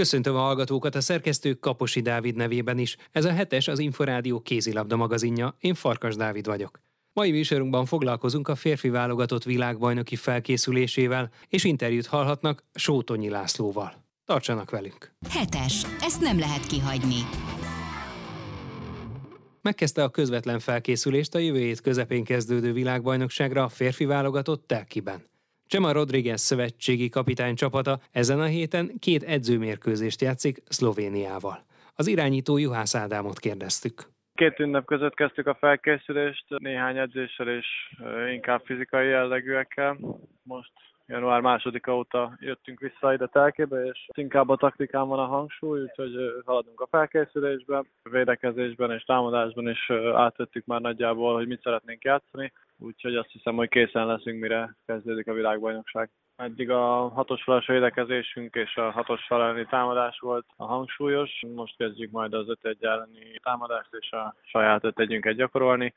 Köszöntöm a hallgatókat a szerkesztő Kaposi Dávid nevében is. Ez a hetes az Inforádió kézilabda magazinja. Én Farkas Dávid vagyok. Mai műsorunkban foglalkozunk a férfi válogatott világbajnoki felkészülésével, és interjút hallhatnak Sótonyi Lászlóval. Tartsanak velünk! Hetes. Ezt nem lehet kihagyni. Megkezdte a közvetlen felkészülést a jövő hét közepén kezdődő világbajnokságra a férfi válogatott Telkiben. Csema Rodriguez szövetségi kapitány csapata ezen a héten két edzőmérkőzést játszik Szlovéniával. Az irányító Juhász Ádámot kérdeztük. Két ünnep között kezdtük a felkészülést, néhány edzéssel és inkább fizikai jellegűekkel. Most január másodika óta jöttünk vissza ide telkébe, és inkább a taktikán van a hangsúly, úgyhogy haladunk a felkészülésbe, védekezésben és támadásban is átvettük már nagyjából, hogy mit szeretnénk játszani, úgyhogy azt hiszem, hogy készen leszünk, mire kezdődik a világbajnokság. Eddig a hatos falas védekezésünk és a hatos elleni támadás volt a hangsúlyos. Most kezdjük majd az öt egy elleni támadást és a saját öt együnket gyakorolni.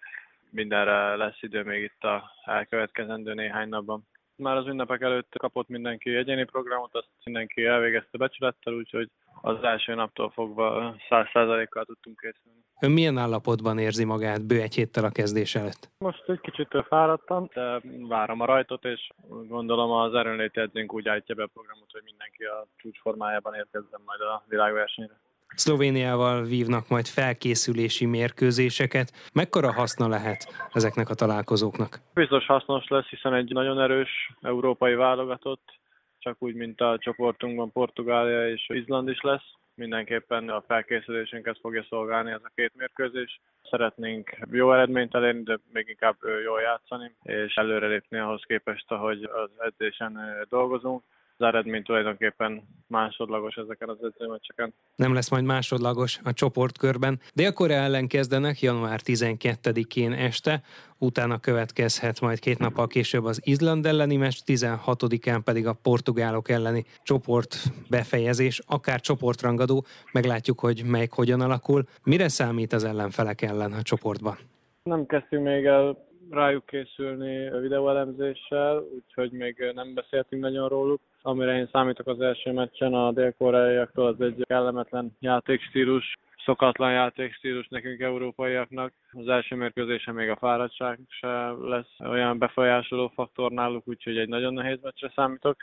Mindenre lesz idő még itt a elkövetkezendő néhány napban. Már az ünnepek előtt kapott mindenki egyéni programot, azt mindenki elvégezte becsülettel, úgyhogy az első naptól fogva 100%-kal tudtunk készülni. Ön milyen állapotban érzi magát bő egy héttel a kezdés előtt? Most egy kicsit fáradtam, de várom a rajtot, és gondolom az erőnléti edzőnk úgy állítja be a programot, hogy mindenki a csúcsformájában érkezzen majd a világversenyre. Szlovéniával vívnak majd felkészülési mérkőzéseket. Mekkora haszna lehet ezeknek a találkozóknak? Biztos hasznos lesz, hiszen egy nagyon erős európai válogatott, csak úgy, mint a csoportunkban Portugália és Izland is lesz. Mindenképpen a felkészülésünket fogja szolgálni ez a két mérkőzés. Szeretnénk jó eredményt elérni, de még inkább jól játszani, és előrelépni ahhoz képest, ahogy az edzésen dolgozunk az eredmény tulajdonképpen másodlagos ezeken az edzőmeccseken. Nem lesz majd másodlagos a csoportkörben. Dél-Korea ellen kezdenek január 12-én este, utána következhet majd két nappal később az Izland elleni meccs, 16-án pedig a portugálok elleni csoport befejezés, akár csoportrangadó, meglátjuk, hogy melyik hogyan alakul. Mire számít az ellenfelek ellen a csoportban? Nem kezdtünk még el rájuk készülni a videóelemzéssel, úgyhogy még nem beszéltünk nagyon róluk. Amire én számítok az első meccsen a dél-koreaiaktól, az egy kellemetlen játékstílus, szokatlan játékstílus nekünk európaiaknak. Az első mérkőzése még a fáradtság se lesz olyan befolyásoló faktor náluk, úgyhogy egy nagyon nehéz meccsre számítok.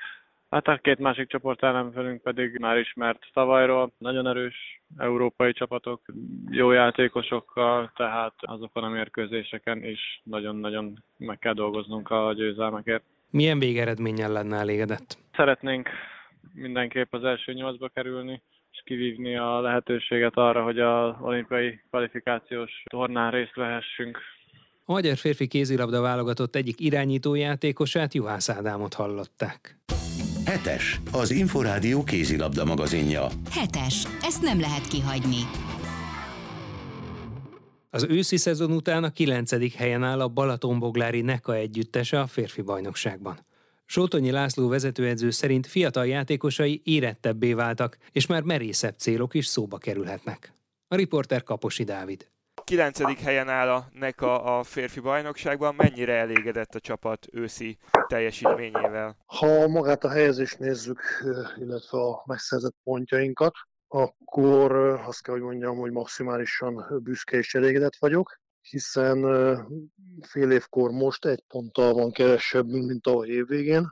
Hát a két másik csoport ellenfelünk pedig már ismert tavalyról, nagyon erős európai csapatok, jó játékosokkal, tehát azokon a mérkőzéseken is nagyon-nagyon meg kell dolgoznunk a győzelmekért. Milyen végeredménnyel lenne elégedett? Szeretnénk mindenképp az első nyolcba kerülni, és kivívni a lehetőséget arra, hogy a olimpiai kvalifikációs tornán részt vehessünk. A magyar férfi kézilabda válogatott egyik irányítójátékosát, Juhász Ádámot hallották. Hetes, az Inforádió kézilabda magazinja. Hetes, ezt nem lehet kihagyni. Az őszi szezon után a kilencedik helyen áll a Balatonboglári Neka együttese a férfi bajnokságban. Sótonyi László vezetőedző szerint fiatal játékosai érettebbé váltak, és már merészebb célok is szóba kerülhetnek. A riporter Kaposi Dávid. 9. helyen áll a NECA a férfi bajnokságban. Mennyire elégedett a csapat őszi teljesítményével? Ha magát a helyezést nézzük, illetve a megszerzett pontjainkat, akkor azt kell, hogy mondjam, hogy maximálisan büszke és elégedett vagyok, hiszen fél évkor most egy ponttal van kevesebb, mint a évvégén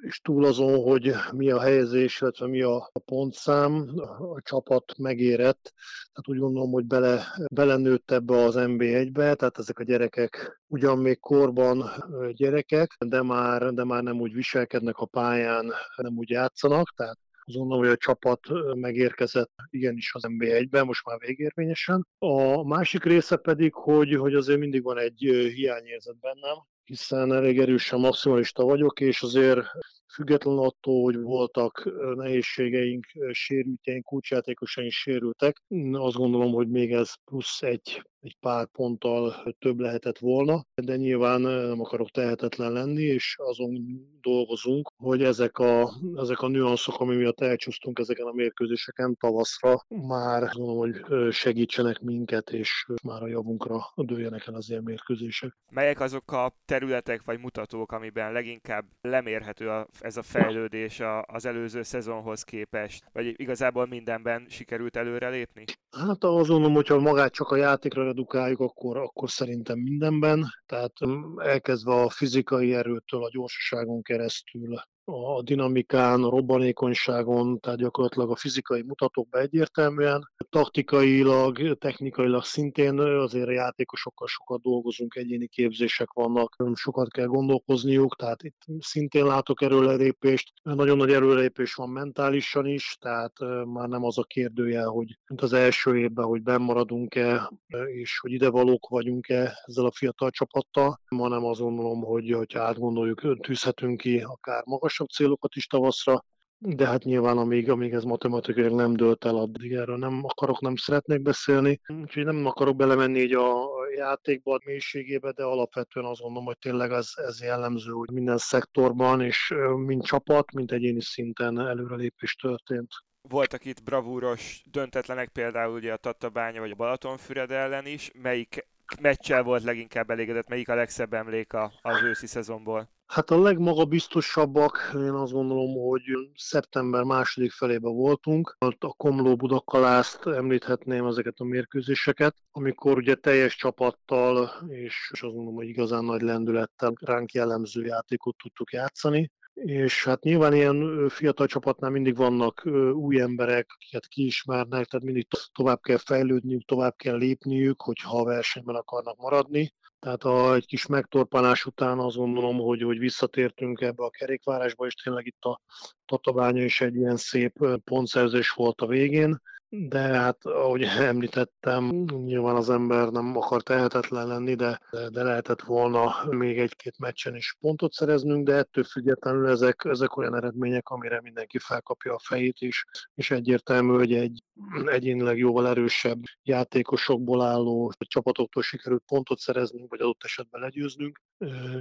és túl azon, hogy mi a helyezés, illetve mi a pontszám, a csapat megérett, tehát úgy gondolom, hogy bele, belenőtt ebbe az NB1-be, tehát ezek a gyerekek ugyan még korban gyerekek, de már, de már nem úgy viselkednek a pályán, nem úgy játszanak, tehát azt gondolom, hogy a csapat megérkezett igenis az NB1-ben, most már végérvényesen. A másik része pedig, hogy, hogy azért mindig van egy hiányérzet bennem, hiszen elég erősen maximalista vagyok, és azért független attól, hogy voltak nehézségeink, sérültjeink, kulcsjátékosaink sérültek, azt gondolom, hogy még ez plusz egy egy pár ponttal több lehetett volna, de nyilván nem akarok tehetetlen lenni, és azon dolgozunk, hogy ezek a, ezek a nüanszok, ami miatt elcsúsztunk ezeken a mérkőzéseken tavaszra, már mondom, hogy segítsenek minket, és már a javunkra dőljenek el az ilyen mérkőzések. Melyek azok a területek vagy mutatók, amiben leginkább lemérhető a, ez a fejlődés az előző szezonhoz képest, vagy igazából mindenben sikerült előrelépni? Hát azt gondolom, hogyha magát csak a játékra redukáljuk, akkor, akkor szerintem mindenben. Tehát elkezdve a fizikai erőtől, a gyorsaságon keresztül, a dinamikán, a robbanékonyságon, tehát gyakorlatilag a fizikai mutatókba egyértelműen. Taktikailag, technikailag szintén azért a játékosokkal sokat dolgozunk, egyéni képzések vannak, sokat kell gondolkozniuk, tehát itt szintén látok erőlépést. Nagyon nagy erőlépés van mentálisan is, tehát már nem az a kérdője, hogy mint az első évben, hogy bennmaradunk-e, és hogy idevalók vagyunk-e ezzel a fiatal csapattal, hanem azt gondolom, hogy ha átgondoljuk, tűzhetünk ki akár magas magasabb célokat is tavaszra, de hát nyilván amíg, amíg ez matematikailag nem dőlt el, addig erről nem akarok, nem szeretnék beszélni. Úgyhogy nem akarok belemenni így a játékba, a mélységébe, de alapvetően azt gondolom, hogy tényleg ez, ez jellemző, hogy minden szektorban, és mind csapat, mind egyéni szinten előrelépés történt. Voltak itt bravúros döntetlenek, például ugye a Tatabánya vagy a Balatonfüred ellen is. Melyik meccsel volt leginkább elégedett, melyik a legszebb emlék az őszi szezonból? Hát a legmagabiztosabbak, én azt gondolom, hogy szeptember második felében voltunk. A Komló Budakalászt említhetném ezeket a mérkőzéseket, amikor ugye teljes csapattal, és azt gondolom, hogy igazán nagy lendülettel ránk jellemző játékot tudtuk játszani és hát nyilván ilyen fiatal csapatnál mindig vannak új emberek, akiket kiismernek, tehát mindig tovább kell fejlődniük, tovább kell lépniük, hogyha a versenyben akarnak maradni. Tehát a, egy kis megtorpanás után azt gondolom, hogy, hogy visszatértünk ebbe a kerékvárásba, és tényleg itt a Tatabánya is egy ilyen szép pontszerzés volt a végén de hát ahogy említettem, nyilván az ember nem akar tehetetlen lenni, de, de lehetett volna még egy-két meccsen is pontot szereznünk, de ettől függetlenül ezek, ezek olyan eredmények, amire mindenki felkapja a fejét is, és egyértelmű, hogy egy egyénileg jóval erősebb játékosokból álló csapatoktól sikerült pontot szereznünk, vagy adott esetben legyőznünk,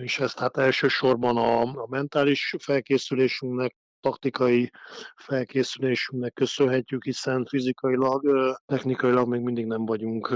és ezt hát elsősorban a, a mentális felkészülésünknek, taktikai felkészülésünknek köszönhetjük, hiszen fizikailag, technikailag még mindig nem vagyunk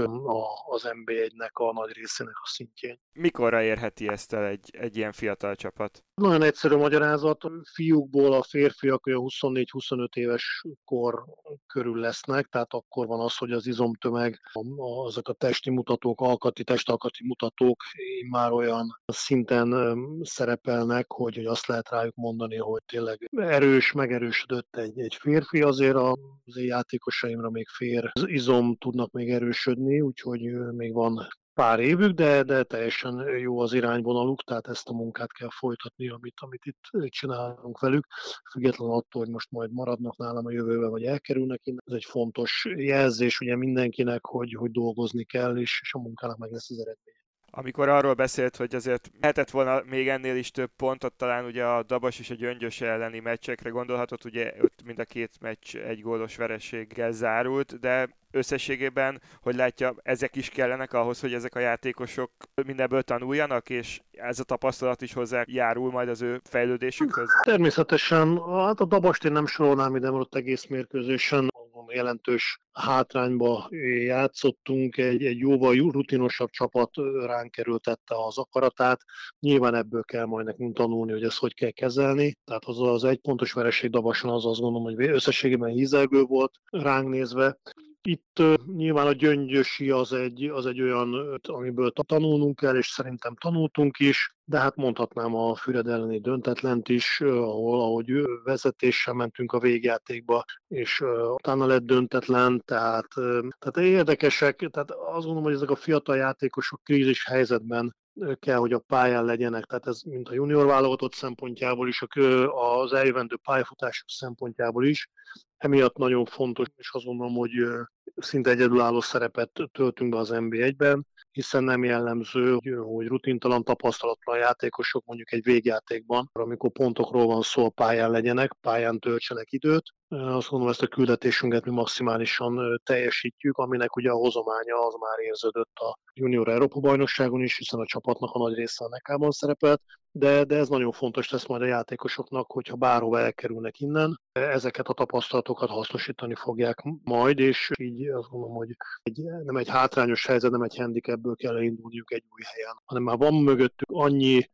az NB1-nek a nagy részének a szintjén. Mikorra érheti ezt el egy, egy ilyen fiatal csapat? Nagyon egyszerű magyarázat. Fiúkból a férfiak olyan 24-25 éves kor körül lesznek, tehát akkor van az, hogy az izomtömeg, azok a testi mutatók, alkati, testalkati mutatók már olyan szinten szerepelnek, hogy, hogy azt lehet rájuk mondani, hogy tényleg erős, megerősödött egy, egy férfi, azért az én játékosaimra még fér az izom tudnak még erősödni, úgyhogy még van pár évük, de, de teljesen jó az irányvonaluk, tehát ezt a munkát kell folytatni, amit, amit itt csinálunk velük, függetlenül attól, hogy most majd maradnak nálam a jövőben, vagy elkerülnek innen. Ez egy fontos jelzés ugye mindenkinek, hogy, hogy dolgozni kell, és, és a munkának meg lesz az eredmény amikor arról beszélt, hogy azért lehetett volna még ennél is több pontot, talán ugye a Dabas és a Gyöngyös elleni meccsekre gondolhatott, ugye ott mind a két meccs egy gólos verességgel zárult, de összességében, hogy látja, ezek is kellenek ahhoz, hogy ezek a játékosok mindenből tanuljanak, és ez a tapasztalat is hozzá járul majd az ő fejlődésükhöz? Természetesen, hát a Dabast én nem sorolnám ide, mert ott egész mérkőzésen jelentős hátrányba játszottunk, egy, egy jóval rutinosabb csapat ránk kerültette az akaratát. Nyilván ebből kell majd nekünk tanulni, hogy ezt hogy kell kezelni. Tehát az az egy pontos vereség Davason az azt gondolom, hogy összességében hízelgő volt ránk nézve. Itt nyilván a gyöngyösi az egy, az egy olyan, amiből tanulnunk kell, és szerintem tanultunk is, de hát mondhatnám a Füred elleni döntetlent is, ahol ahogy vezetéssel mentünk a végjátékba, és utána lett döntetlen, tehát, tehát érdekesek, tehát azt gondolom, hogy ezek a fiatal játékosok krízis helyzetben kell, hogy a pályán legyenek, tehát ez mint a junior válogatott szempontjából is, az eljövendő pályafutások szempontjából is, emiatt nagyon fontos, és azt gondolom, hogy szinte egyedülálló szerepet töltünk be az NB1-ben, hiszen nem jellemző, hogy rutintalan tapasztalatlan játékosok mondjuk egy végjátékban, amikor pontokról van szó, a pályán legyenek, pályán töltsenek időt. Azt gondolom, ezt a küldetésünket mi maximálisan teljesítjük, aminek ugye a hozománya az már érződött a Junior Európa bajnokságon is, hiszen a csapatnak a nagy része a nekában szerepelt, de, de ez nagyon fontos lesz majd a játékosoknak, hogyha bárhova elkerülnek innen, ezeket a tapasztalatokat hasznosítani fogják majd, és így azt gondolom, hogy egy, nem egy hátrányos helyzet, nem egy handicapből kell elindulniuk egy új helyen, hanem már van mögöttük annyi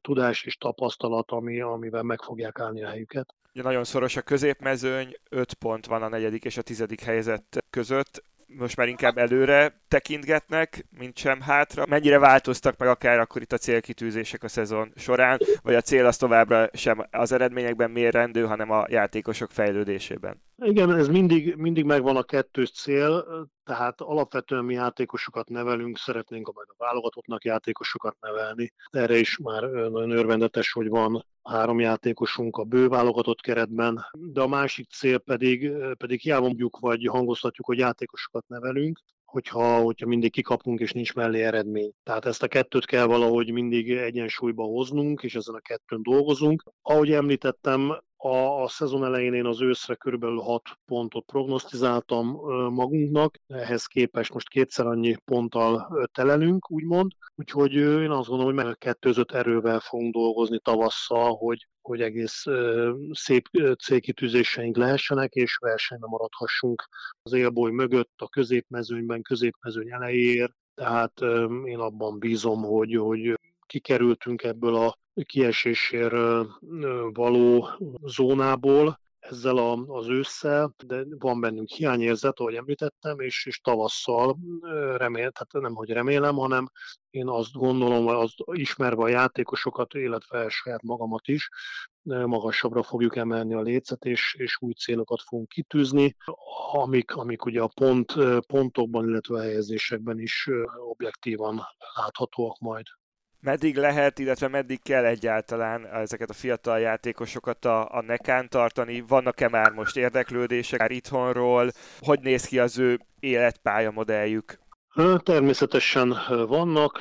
tudás és tapasztalat, ami, amivel meg fogják állni a helyüket. Ugye nagyon szoros a középmezőny, 5 pont van a negyedik és a tizedik helyzet között most már inkább előre tekintgetnek, mint sem hátra. Mennyire változtak meg akár akkor itt a célkitűzések a szezon során, vagy a cél az továbbra sem az eredményekben mérendő, hanem a játékosok fejlődésében? Igen, ez mindig, mindig megvan a kettős cél, tehát alapvetően mi játékosokat nevelünk, szeretnénk a majd a válogatottnak játékosokat nevelni. Erre is már nagyon örvendetes, hogy van három játékosunk a bő válogatott keretben, de a másik cél pedig, pedig hiába mondjuk vagy hangoztatjuk, hogy játékosokat nevelünk, hogyha, hogyha mindig kikapunk és nincs mellé eredmény. Tehát ezt a kettőt kell valahogy mindig egyensúlyba hoznunk, és ezen a kettőn dolgozunk. Ahogy említettem, a, a szezon elején én az őszre körülbelül 6 pontot prognosztizáltam magunknak, ehhez képest most kétszer annyi ponttal telelünk, úgymond. Úgyhogy én azt gondolom, hogy meg kettőzött erővel fogunk dolgozni tavasszal, hogy, hogy egész szép célkitűzéseink lehessenek, és versenyben maradhassunk az élboly mögött, a középmezőnyben, középmezőny elejéért. Tehát én abban bízom, hogy, hogy kikerültünk ebből a kiesésért való zónából, ezzel a, az ősszel, de van bennünk hiányérzet, ahogy említettem, és, és tavasszal remél, tehát nem, hogy remélem, hanem én azt gondolom, az, ismerve a játékosokat, illetve saját magamat is, magasabbra fogjuk emelni a lécet, és, és új célokat fogunk kitűzni, amik, amik ugye a pont, pontokban, illetve a helyezésekben is objektívan láthatóak majd meddig lehet, illetve meddig kell egyáltalán ezeket a fiatal játékosokat a, a nekán tartani? Vannak-e már most érdeklődések már itthonról? Hogy néz ki az ő életpályamodelljük? Természetesen vannak,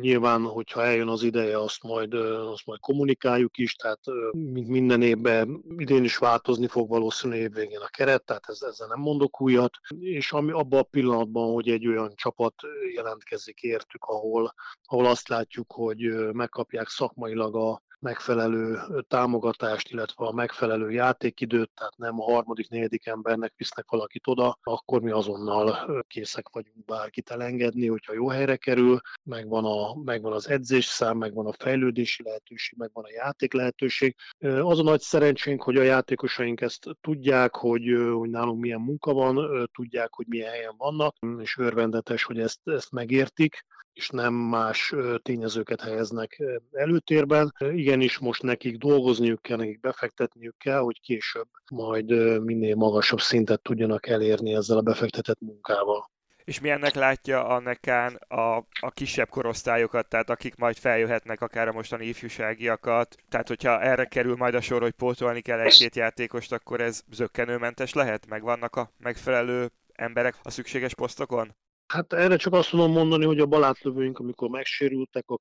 nyilván, hogyha eljön az ideje, azt majd, azt majd kommunikáljuk is, tehát mint minden évben idén is változni fog valószínűleg évvégén a keret, tehát ez, ezzel nem mondok újat, és ami abban a pillanatban, hogy egy olyan csapat jelentkezik értük, ahol, ahol azt látjuk, hogy megkapják szakmailag a, megfelelő támogatást, illetve a megfelelő játékidőt, tehát nem a harmadik, negyedik embernek visznek valakit oda, akkor mi azonnal készek vagyunk bárkit elengedni, hogyha jó helyre kerül, megvan, a, megvan az edzés szám, megvan a fejlődési lehetőség, megvan a játék lehetőség. Az a nagy szerencsénk, hogy a játékosaink ezt tudják, hogy, hogy nálunk milyen munka van, tudják, hogy milyen helyen vannak, és örvendetes, hogy ezt, ezt megértik és nem más tényezőket helyeznek előtérben. Igenis most nekik dolgozniuk kell, nekik befektetniük kell, hogy később majd minél magasabb szintet tudjanak elérni ezzel a befektetett munkával. És milyennek látja a nekán a, a kisebb korosztályokat, tehát akik majd feljöhetnek akár a mostani ifjúságiakat, tehát hogyha erre kerül majd a sor, hogy pótolni kell egy-két játékost, akkor ez zöggenőmentes lehet? Meg vannak a megfelelő emberek a szükséges posztokon? Hát erre csak azt tudom mondani, hogy a balátlövőink, amikor megsérültek, a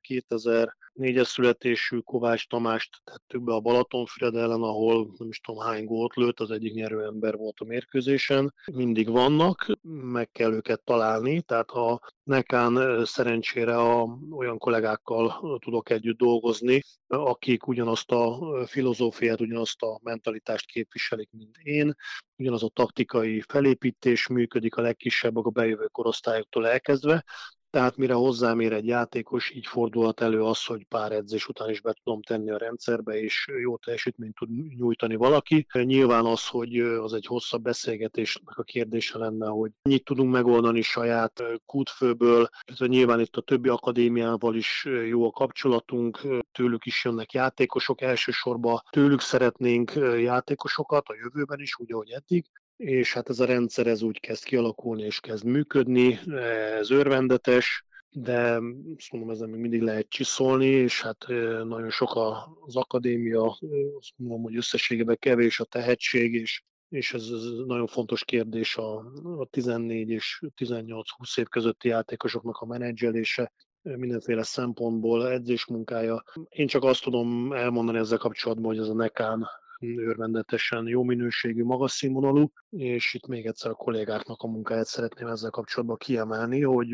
2004-es születésű Kovács Tamást tettük be a Balatonfüred ellen, ahol nem is tudom hány gólt lőtt, az egyik nyerő ember volt a mérkőzésen. Mindig vannak, meg kell őket találni, tehát ha Nekán szerencsére a, olyan kollégákkal tudok együtt dolgozni, akik ugyanazt a filozófiát, ugyanazt a mentalitást képviselik, mint én, ugyanaz a taktikai felépítés működik a legkisebbek a bejövő korosztályoktól elkezdve, tehát mire hozzám ér egy játékos, így fordulhat elő az, hogy pár edzés után is be tudom tenni a rendszerbe, és jó teljesítményt tud nyújtani valaki. Nyilván az, hogy az egy hosszabb beszélgetésnek a kérdése lenne, hogy mit tudunk megoldani saját kútfőből, nyilván itt a többi akadémiával is jó a kapcsolatunk, tőlük is jönnek játékosok, elsősorban tőlük szeretnénk játékosokat a jövőben is, úgy, ahogy eddig, és hát ez a rendszer ez úgy kezd kialakulni és kezd működni, ez örvendetes, de azt mondom, ezen még mindig lehet csiszolni, és hát nagyon sok az akadémia, azt mondom, hogy összességében kevés a tehetség, és és ez, ez nagyon fontos kérdés a, a 14 és 18-20 év közötti játékosoknak a menedzselése, mindenféle szempontból, edzésmunkája. Én csak azt tudom elmondani ezzel kapcsolatban, hogy ez a Nekán örvendetesen jó minőségű, magas színvonalú, és itt még egyszer a kollégáknak a munkáját szeretném ezzel kapcsolatban kiemelni, hogy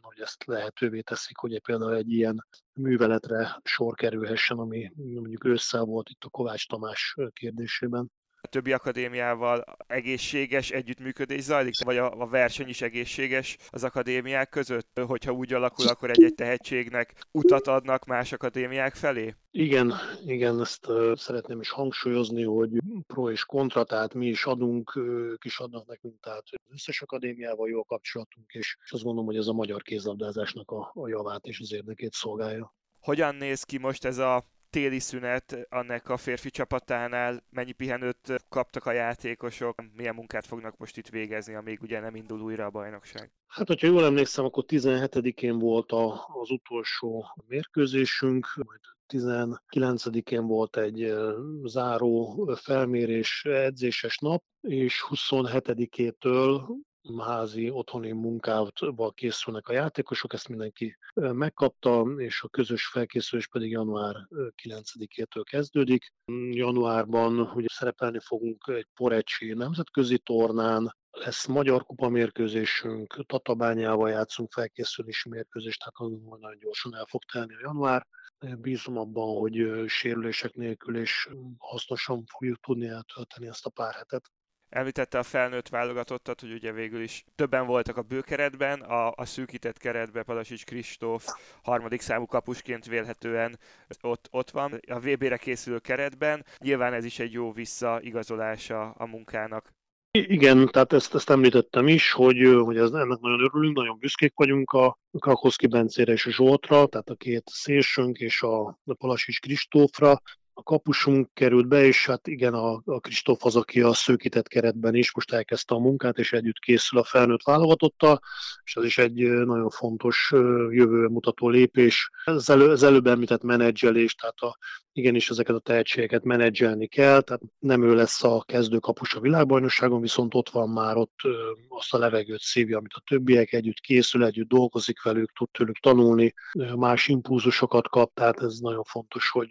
hogy ezt lehetővé teszik, hogy például egy ilyen műveletre sor kerülhessen, ami mondjuk ősszel volt itt a Kovács Tamás kérdésében a többi akadémiával egészséges együttműködés zajlik, vagy a, a verseny is egészséges az akadémiák között, hogyha úgy alakul, akkor egy-egy tehetségnek utat adnak más akadémiák felé? Igen, igen, ezt uh, szeretném is hangsúlyozni, hogy pro és kontra, tehát mi is adunk, ők is adnak nekünk, tehát összes akadémiával jó a kapcsolatunk, és azt gondolom, hogy ez a magyar kézlabdázásnak a, a javát és az érdekét szolgálja. Hogyan néz ki most ez a téli szünet annak a férfi csapatánál, mennyi pihenőt kaptak a játékosok, milyen munkát fognak most itt végezni, amíg ugye nem indul újra a bajnokság? Hát, hogyha jól emlékszem, akkor 17-én volt a, az utolsó mérkőzésünk, majd 19-én volt egy záró felmérés edzéses nap, és 27-től házi otthoni munkával készülnek a játékosok, ezt mindenki megkapta, és a közös felkészülés pedig január 9-től kezdődik. Januárban ugye szerepelni fogunk egy Porecsi nemzetközi tornán, lesz Magyar Kupa mérkőzésünk, Tatabányával játszunk felkészülési mérkőzést, tehát azon nagyon gyorsan el fog telni a január. Bízom abban, hogy sérülések nélkül és hasznosan fogjuk tudni eltölteni ezt a pár hetet. Említette a felnőtt válogatottat, hogy ugye végül is többen voltak a bőkeretben, a, a szűkített keretben Padasics Kristóf harmadik számú kapusként vélhetően ott, ott van a VB-re készülő keretben. Nyilván ez is egy jó visszaigazolása a munkának. Igen, tehát ezt, ezt említettem is, hogy, hogy ez, ennek nagyon örülünk, nagyon büszkék vagyunk a Krakowski Bencére és a Zsoltra, tehát a két szélsőnk és a, a Palasics Kristófra, a kapusunk került be, és hát igen, a, a Kristóf az, aki a szőkített keretben is most elkezdte a munkát, és együtt készül a felnőtt válogatottal, és ez is egy nagyon fontos jövő mutató lépés. Ez, elő, az előbb említett menedzselés, tehát a, igenis ezeket a tehetségeket menedzselni kell, tehát nem ő lesz a kezdő kapus a világbajnokságon, viszont ott van már ott azt a levegőt szívja, amit a többiek együtt készül, együtt dolgozik velük, tud tőlük tanulni, más impulzusokat kap, tehát ez nagyon fontos, hogy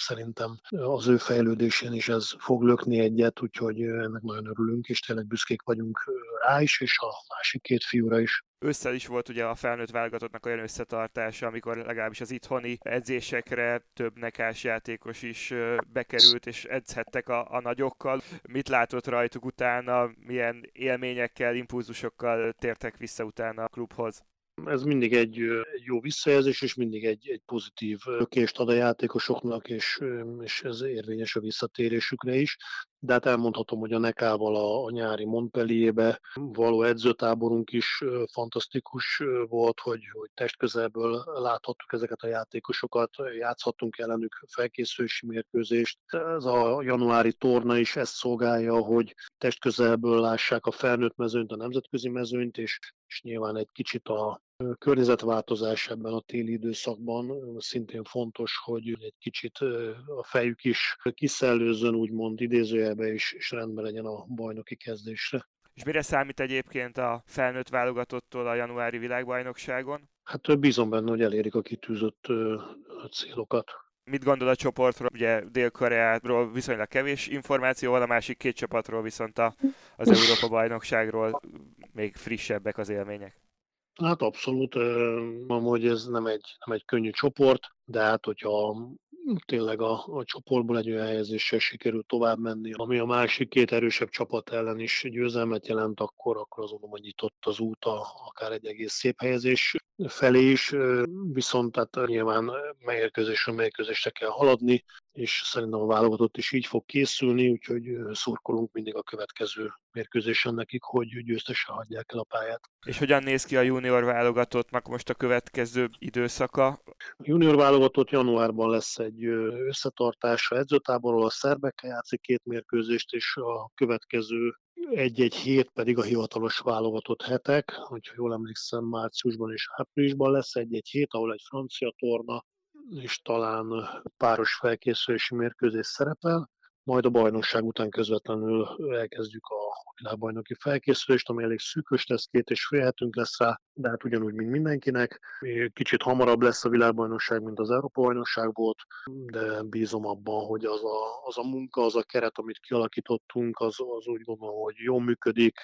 szerintem az ő fejlődésén is ez fog lökni egyet, úgyhogy ennek nagyon örülünk, és tényleg büszkék vagyunk rá is, és a másik két fiúra is. Összel is volt ugye a felnőtt válogatottnak olyan összetartása, amikor legalábbis az itthoni edzésekre több nekás játékos is bekerült, és edzhettek a, a nagyokkal. Mit látott rajtuk utána, milyen élményekkel, impulzusokkal tértek vissza utána a klubhoz? Ez mindig egy, jó visszajelzés, és mindig egy, egy pozitív lökést ad a játékosoknak, és, és ez érvényes a visszatérésükre is. De hát elmondhatom, hogy a Nekával a, a nyári Montpellierbe való edzőtáborunk is fantasztikus volt, hogy, hogy testközelből láthattuk ezeket a játékosokat, játszhattunk ellenük felkészülési mérkőzést. Ez a januári torna is ezt szolgálja, hogy testközelből lássák a felnőtt mezőnyt, a nemzetközi mezőnyt, és, és nyilván egy kicsit a környezetváltozás ebben a téli időszakban szintén fontos, hogy egy kicsit a fejük is kiszellőzzön, úgymond idézőjelbe is, és rendben legyen a bajnoki kezdésre. És mire számít egyébként a felnőtt válogatottól a januári világbajnokságon? Hát bízom benne, hogy elérik a kitűzött célokat. Mit gondol a csoportról? Ugye Dél-Koreáról viszonylag kevés információ van, a másik két csapatról viszont a, az Európa bajnokságról még frissebbek az élmények. Hát abszolút, hogy ez nem egy, nem egy könnyű csoport, de hát hogyha tényleg a, a csoportból egy olyan helyezéssel sikerült tovább menni, ami a másik két erősebb csapat ellen is győzelmet jelent, akkor, akkor azon, hogy nyitott az út a, akár egy egész szép helyezés felé is, viszont tehát nyilván mérkőzésről mérkőzésre kell haladni, és szerintem a válogatott is így fog készülni, úgyhogy szurkolunk mindig a következő mérkőzésen nekik, hogy győztesen hagyják el a pályát. És hogyan néz ki a junior válogatottnak most a következő időszaka? A junior válogatott januárban lesz egy összetartása edzőtáborról, a szerbekkel játszik két mérkőzést, és a következő egy-egy hét pedig a hivatalos válogatott hetek, hogyha jól emlékszem, márciusban és áprilisban lesz egy-egy hét, ahol egy francia torna és talán páros felkészülési mérkőzés szerepel, majd a bajnokság után közvetlenül elkezdjük a világbajnoki felkészülést, ami elég szűkös lesz, két és fél hetünk lesz rá, de hát ugyanúgy, mint mindenkinek. Kicsit hamarabb lesz a világbajnokság, mint az Európa bajnokság volt, de bízom abban, hogy az a, az a munka, az a keret, amit kialakítottunk, az, az úgy gondolom, hogy jól működik,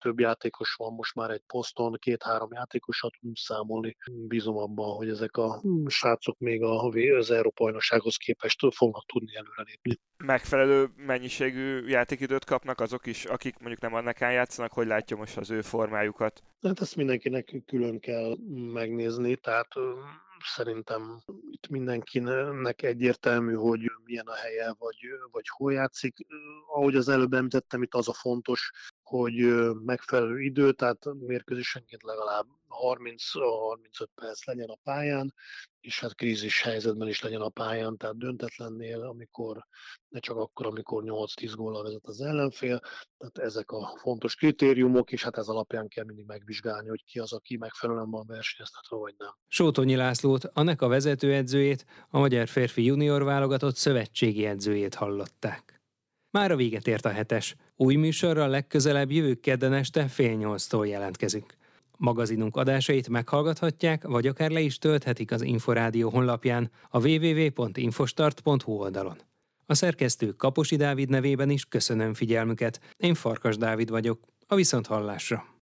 több játékos van most már egy poszton, két-három játékosat tudunk számolni. Bízom abban, hogy ezek a srácok még az Európa bajnoksághoz képest fognak tudni előrelépni. Megfelelő mennyiségű játékidőt kapnak azok is, akik mondjuk nem annak játszanak, hogy látja most az ő formájukat? Hát ezt mindenkinek külön kell megnézni, tehát szerintem itt mindenkinek egyértelmű, hogy milyen a helye, vagy, vagy hol játszik. Ahogy az előbb említettem, itt az a fontos, hogy megfelelő idő, tehát mérkőzésenként legalább 30-35 perc legyen a pályán, és hát krízis helyzetben is legyen a pályán, tehát döntetlennél, amikor ne csak akkor, amikor 8-10 góllal vezet az ellenfél, tehát ezek a fontos kritériumok, és hát ez alapján kell mindig megvizsgálni, hogy ki az, aki megfelelően van versenyeztetve, vagy nem. Sótonyi Lászlót, a NECA vezetőedzőjét, a Magyar Férfi Junior válogatott szövetségi edzőjét hallották. Már a véget ért a hetes. Új műsorral legközelebb jövő kedden este fél nyolctól jelentkezünk. Magazinunk adásait meghallgathatják, vagy akár le is tölthetik az Inforádió honlapján a www.infostart.hu oldalon. A szerkesztő Kaposi Dávid nevében is köszönöm figyelmüket. Én Farkas Dávid vagyok. A Viszonthallásra!